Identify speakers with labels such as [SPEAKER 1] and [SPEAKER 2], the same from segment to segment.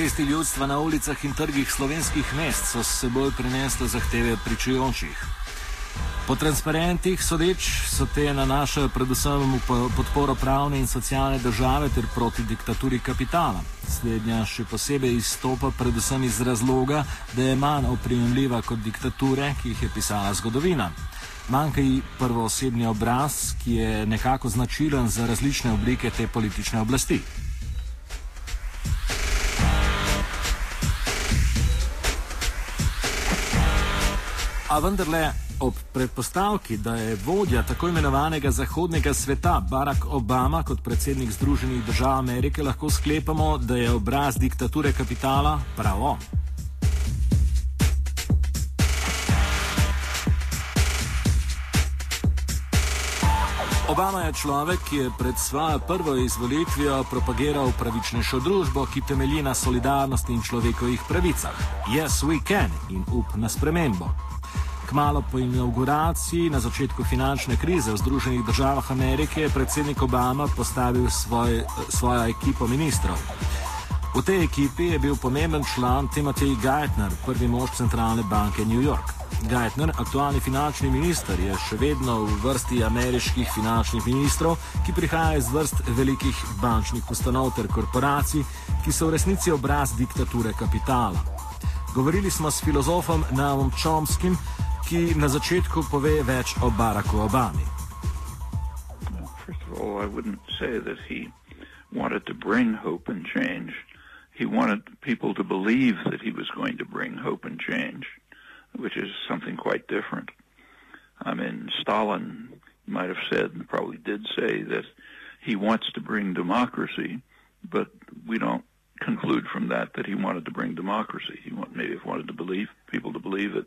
[SPEAKER 1] Protesti ljudstva na ulicah in trgih slovenskih mest so s seboj prinesli zahteve pričujočih. Po transparentih sodeč so te nanašajo predvsem v podporo pravne in socialne države ter proti diktaturi kapitala. Slednja še posebej izstopa predvsem iz razloga, da je manj oprijemljiva kot diktature, ki jih je pisala zgodovina. Manjka ji prvoosebni obraz, ki je nekako značilen za različne oblike te politične oblasti. A vendarle, ob predpostavki, da je vodja tako imenovanega zahodnega sveta Barack Obama kot predsednik Združenih držav Amerike, lahko sklepamo, da je obraz diktature kapitala prav on. Obama je človek, ki je pred svojo prvo izvolitvijo propagiral pravičnejšo družbo, ki temelji na solidarnosti in človekovih pravicah. Yes, we can in up na spremembo. Kmalo po inauguraciji na začetku finančne krize v Združenih državah Amerike je predsednik Obama postavil svoj, svojo ekipo ministrov. V tej ekipi je bil pomemben član Timothy Geithner, prvi mož centralne banke New York. Geithner, aktualni finančni minister, je še vedno v vrsti ameriških finančnih ministrov, ki prihajajo iz vrst velikih bančnih ustanov ter korporacij, ki so v resnici obraz diktature kapitala. Govorili smo s filozofom Navom Chomskim, ki na začetku pove več o Baracku Obami.
[SPEAKER 2] wanted to bring hope and change. He wanted people to believe that he was going to bring hope and change. which is something quite different. I mean, Stalin might have said, and probably did say, that he wants to bring democracy, but we don't conclude from that that he wanted to bring democracy. He want, maybe wanted to believe people to believe it.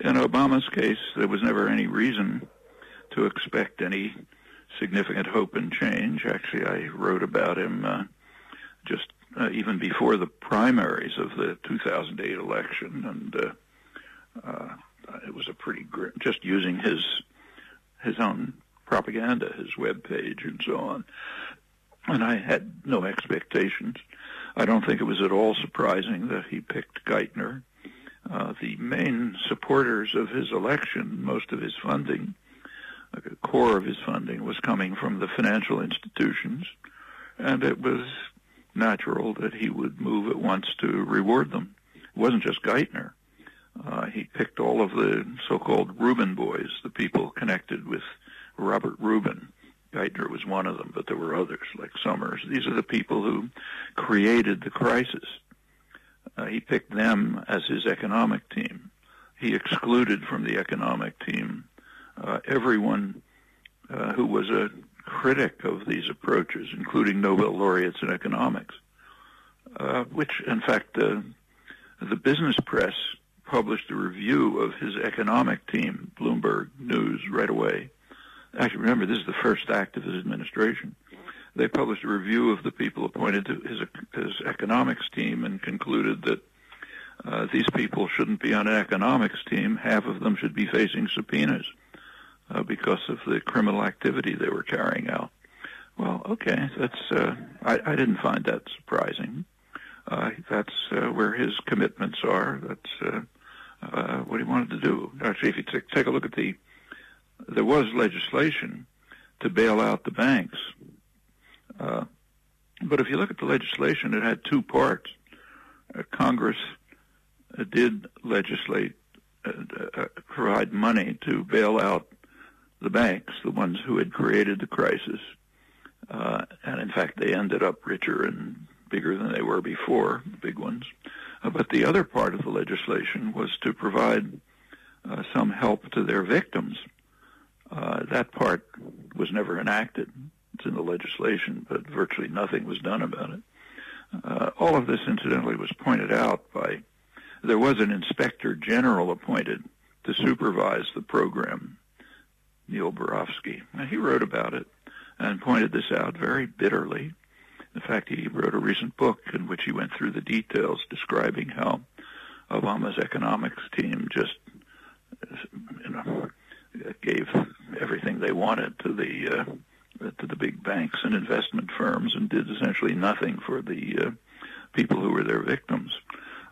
[SPEAKER 2] In Obama's case, there was never any reason to expect any significant hope and change. Actually, I wrote about him uh, just uh, even before the primaries of the 2008 election, and uh, uh, it was a pretty gr- just using his his own propaganda, his web page, and so on. And I had no expectations. I don't think it was at all surprising that he picked Geithner. Uh, the main supporters of his election, most of his funding, a core of his funding, was coming from the financial institutions, and it was natural that he would move at once to reward them. It wasn't just Geithner. Uh, he picked all of the so-called Rubin boys, the people connected with Robert Rubin. Geithner was one of them, but there were others like Summers. These are the people who created the crisis. Uh, he picked them as his economic team. He excluded from the economic team uh, everyone uh, who was a critic of these approaches, including Nobel laureates in economics, uh, which, in fact, uh, the business press published a review of his economic team, Bloomberg News, right away. Actually, remember, this is the first act of his administration. They published a review of the people appointed to his, his economics team and concluded that uh, these people shouldn't be on an economics team. Half of them should be facing subpoenas uh, because of the criminal activity they were carrying out. Well, okay, that's uh, I, I didn't find that surprising. Uh, that's uh, where his commitments are. That's uh, uh, what he wanted to do. Actually, if you t- take a look at the, there was legislation to bail out the banks. Uh, but if you look at the legislation, it had two parts. Uh, Congress uh, did legislate, uh, uh, provide money to bail out the banks, the ones who had created the crisis. and in fact, they ended up richer and bigger than they were before, the big ones. Uh, but the other part of the legislation was to provide uh, some help to their victims. Uh, that part was never enacted. It's in the legislation, but virtually nothing was done about it. Uh, all of this, incidentally, was pointed out by there was an inspector general appointed to supervise the program, Neil Barofsky. Now, he wrote about it and pointed this out very bitterly. In fact, he wrote a recent book in which he went through the details describing how Obama's economics team just, you know, gave everything they wanted to the uh, to the big banks and investment firms and did essentially nothing for the uh, people who were their victims.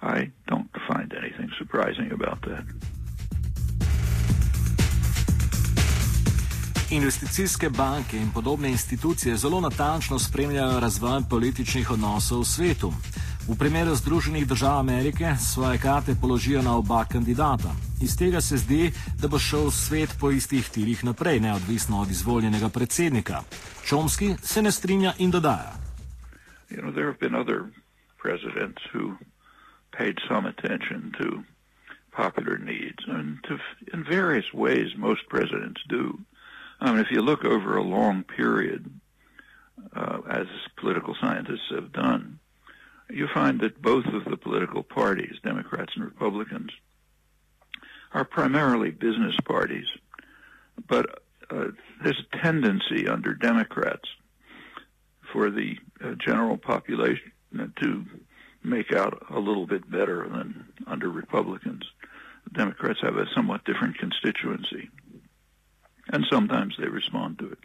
[SPEAKER 2] I don't find anything surprising about that.
[SPEAKER 1] Investicijske banke in podobne institucije zelo natančno spremljajo razvoj političnih odnosov v svetu. V primeru Združenih držav Amerike svoje karte položijo na oba kandidata. Iz tega se zdi, da bo šel svet po istih tirih naprej, neodvisno od izvoljenega predsednika. Čomski se ne strinja in dodaja.
[SPEAKER 2] You know, there have been other presidents who paid some attention to popular needs, and to, in various ways, most presidents do. I mean, if you look over a long period, uh, as political scientists have done, you find that both of the political parties, Democrats and Republicans, are primarily business parties. But uh, there's a tendency under Democrats for the uh, general population to make out a little bit better than under Republicans. Democrats have a somewhat different constituency and sometimes they respond to it.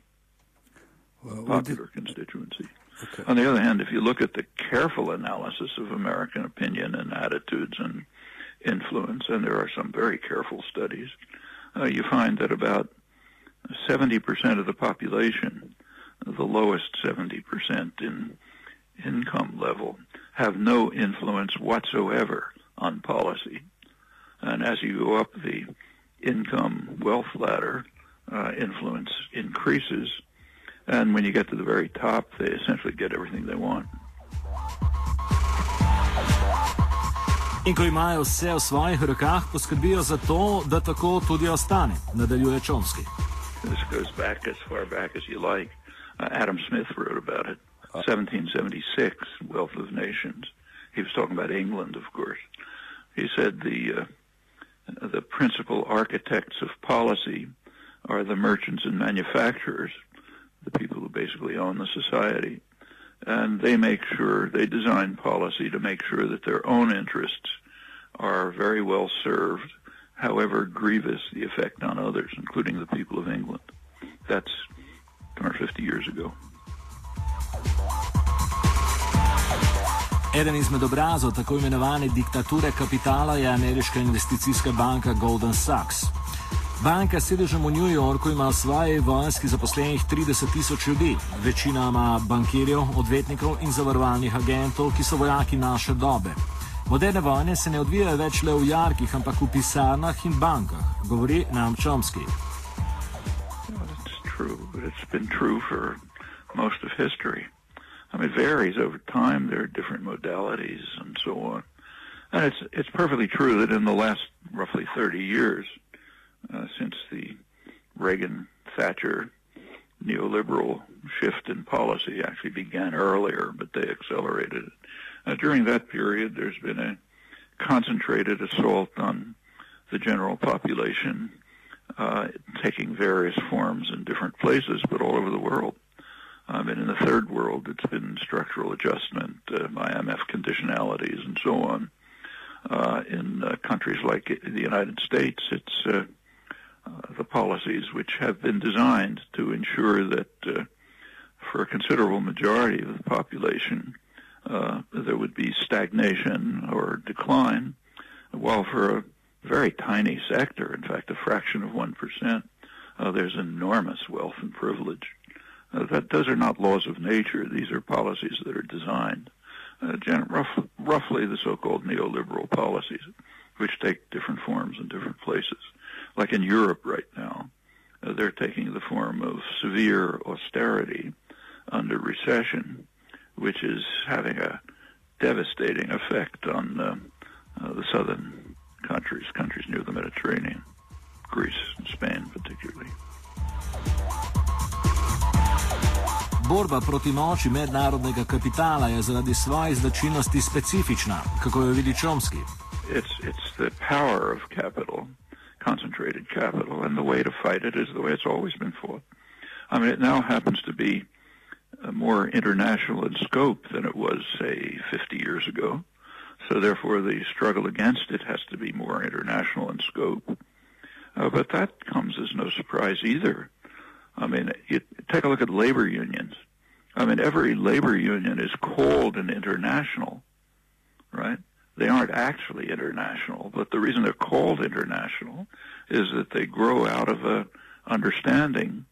[SPEAKER 2] Well, Popular did... constituency. Okay. On the other hand, if you look at the careful analysis of American opinion and attitudes and influence, and there are some very careful studies, uh, you find that about 70% of the population, the lowest 70% in income level, have no influence whatsoever on policy. And as you go up the income wealth ladder, uh, influence increases. And when you get to the very top, they essentially get everything they want.
[SPEAKER 1] In ko imajo vse v svojih rokah, poskrbijo za to, da tako tudi ostane, nadaljuje.
[SPEAKER 2] This goes back as far back as you like. Uh, Adam Smith wrote about it. 1776, Wealth of Nations. He was talking about England, of course. He said the uh, the principal architects of policy are the merchants and manufacturers, the people who basically own the society. And they make sure, they design policy to make sure that their own interests are very well served, however grievous the effect on others, including the people of England. That's 250 years ago.
[SPEAKER 1] Eden izmed obrazov tako imenovane diktature kapitala je ameriška investicijska banka Goldman Sachs. Banka s sedežem v New Yorku ima v svoji vojski zaposlenih 30 tisoč ljudi, večinoma bankirjev, odvetnikov in zavarovalnih agentov, ki so vojaki naše dobe. Moderne vojne se ne odvijajo več le v jarkih, ampak v pisarnah in bankah, govori nam Chomsky.
[SPEAKER 2] I mean, it varies over time. There are different modalities and so on. And it's, it's perfectly true that in the last roughly 30 years, uh, since the Reagan Thatcher neoliberal shift in policy actually began earlier, but they accelerated it. Uh, during that period, there's been a concentrated assault on the general population, uh, taking various forms in different places, but all over the world. Um, and in the third world, it's been structural adjustment, uh, IMF conditionalities, and so on. Uh, in uh, countries like the United States, it's the policies which have been designed to ensure that uh, for a considerable majority of the population, uh, there would be stagnation or decline, while for a very tiny sector, in fact, a fraction of 1%, uh, there's enormous wealth and privilege. Uh, that those are not laws of nature. These are policies that are designed, uh, gen- rough, roughly the so-called neoliberal policies, which take different forms in different places like in Europe right now, uh, they're taking the form of severe austerity under recession, which is having a devastating effect on uh, uh, the southern countries, countries near the Mediterranean, Greece and Spain particularly.
[SPEAKER 1] Borba proti moči mednarodnega kapitala je zaradi svoje značilnosti specifična, kako jo vidi Chomsky.
[SPEAKER 2] It's, it's the power of capital concentrated capital, and the way to fight it is the way it's always been fought. I mean, it now happens to be uh, more international in scope than it was, say, 50 years ago. So therefore, the struggle against it has to be more international in scope. Uh, but that comes as no surprise either. I mean, you, take a look at labor unions. I mean, every labor union is called an international? They aren't actually international, but the reason they're called international is that they grow out of a understanding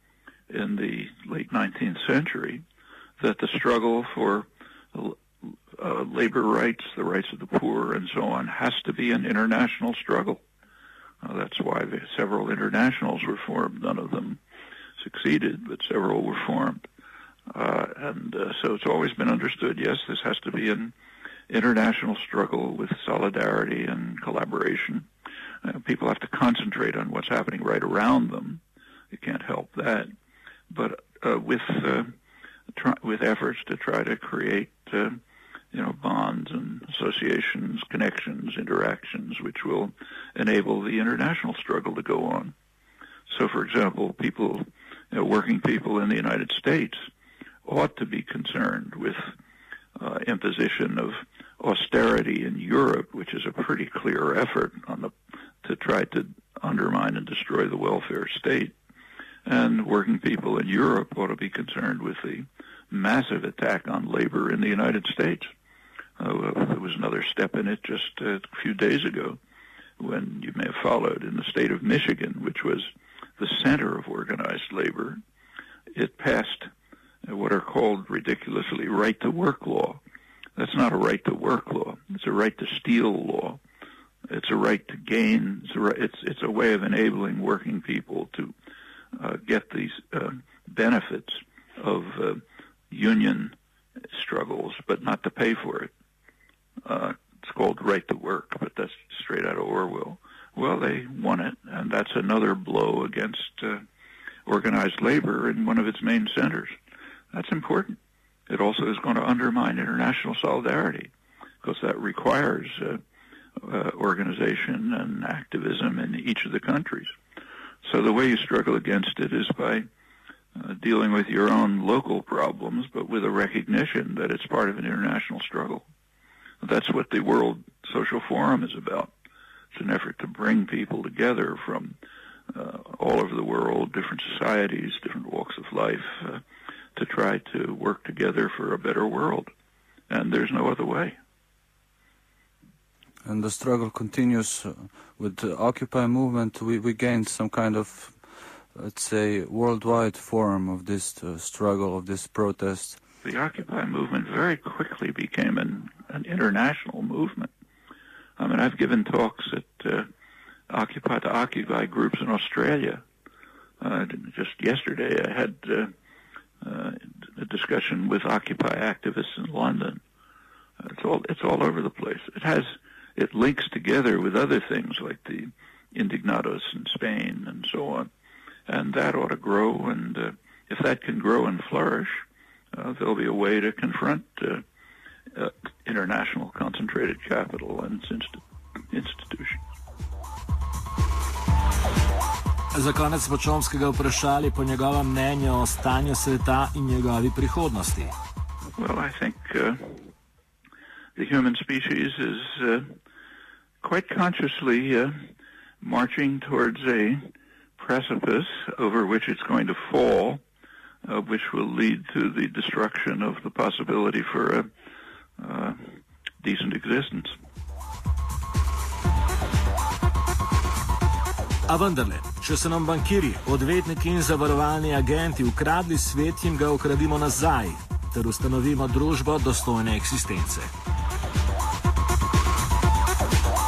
[SPEAKER 2] in the late 19th century that the struggle for uh, labor rights, the rights of the poor, and so on, has to be an international struggle. Uh, that's why several internationals were formed. None of them succeeded, but several were formed. Uh, and uh, so it's always been understood, yes, this has to be an international struggle with solidarity and collaboration. Uh, people have to concentrate on what's happening right around them. You can't help that. But uh, with uh, try, with efforts to try to create uh, you know bonds and associations, connections, interactions, which will enable the international struggle to go on. So, for example, people, you know, working people in the United States ought to be concerned with uh, imposition of austerity in Europe, which is a pretty clear effort on the to try to undermine and destroy the welfare state. And working people in Europe ought to be concerned with the massive attack on labor in the United States. Uh, there was another step in it just a few days ago when you may have followed in the state of Michigan, which was the center of organized labor. It passed what are called ridiculously right to work law. That's not a right to work law. It's a right to steal law. It's a right to gain. It's a, right, it's, it's a way of enabling working people to uh, get these uh, benefits of uh, union struggles, but not to pay for it. Uh, it's called right to work, but that's straight out of Orwell. Well, they won it, and that's another blow against uh, organized labor in one of its main centers. That's important. It also is going to undermine international solidarity because that requires uh, uh, organization and activism in each of the countries. So the way you struggle against it is by uh, dealing with your own local problems, but with a recognition that it's part of an international struggle. That's what the World Social Forum is about. It's an effort to bring people together from uh, all over the world, different societies, different walks of life, uh, to try to work together for a better world. And there's no other way.
[SPEAKER 3] And the struggle continues uh, with the Occupy movement. We, we gained some kind of, let's say, worldwide form of this uh, struggle, of this protest.
[SPEAKER 2] The Occupy movement very quickly became an, an international movement. I mean, I've given talks at uh, Occupy to Occupy groups in Australia. Uh, just yesterday, I had uh, uh, a discussion with Occupy activists in London. it's all it's all over the place. It has it links together with other things like the indignados in Spain and so on, and that ought to grow. And uh, if that can grow and flourish, uh, there'll be a way to confront uh, uh international concentrated capital and its inst- institutions.
[SPEAKER 1] Za konec Počomskega vprašali po njegovem mnenju o stanju sveta in njegovi prihodnosti.
[SPEAKER 2] Well, I think uh, the human species is uh, quite consciously uh, marching towards a precipice over which it's going to fall, uh, which will lead to the destruction of the possibility for a uh, decent existence.
[SPEAKER 1] A vendarle, če so nam bankiri, odvetniki in zavarovalni agenti ukradli svet, jim ga ukradimo nazaj ter ustanovimo družbo dostojne eksistence.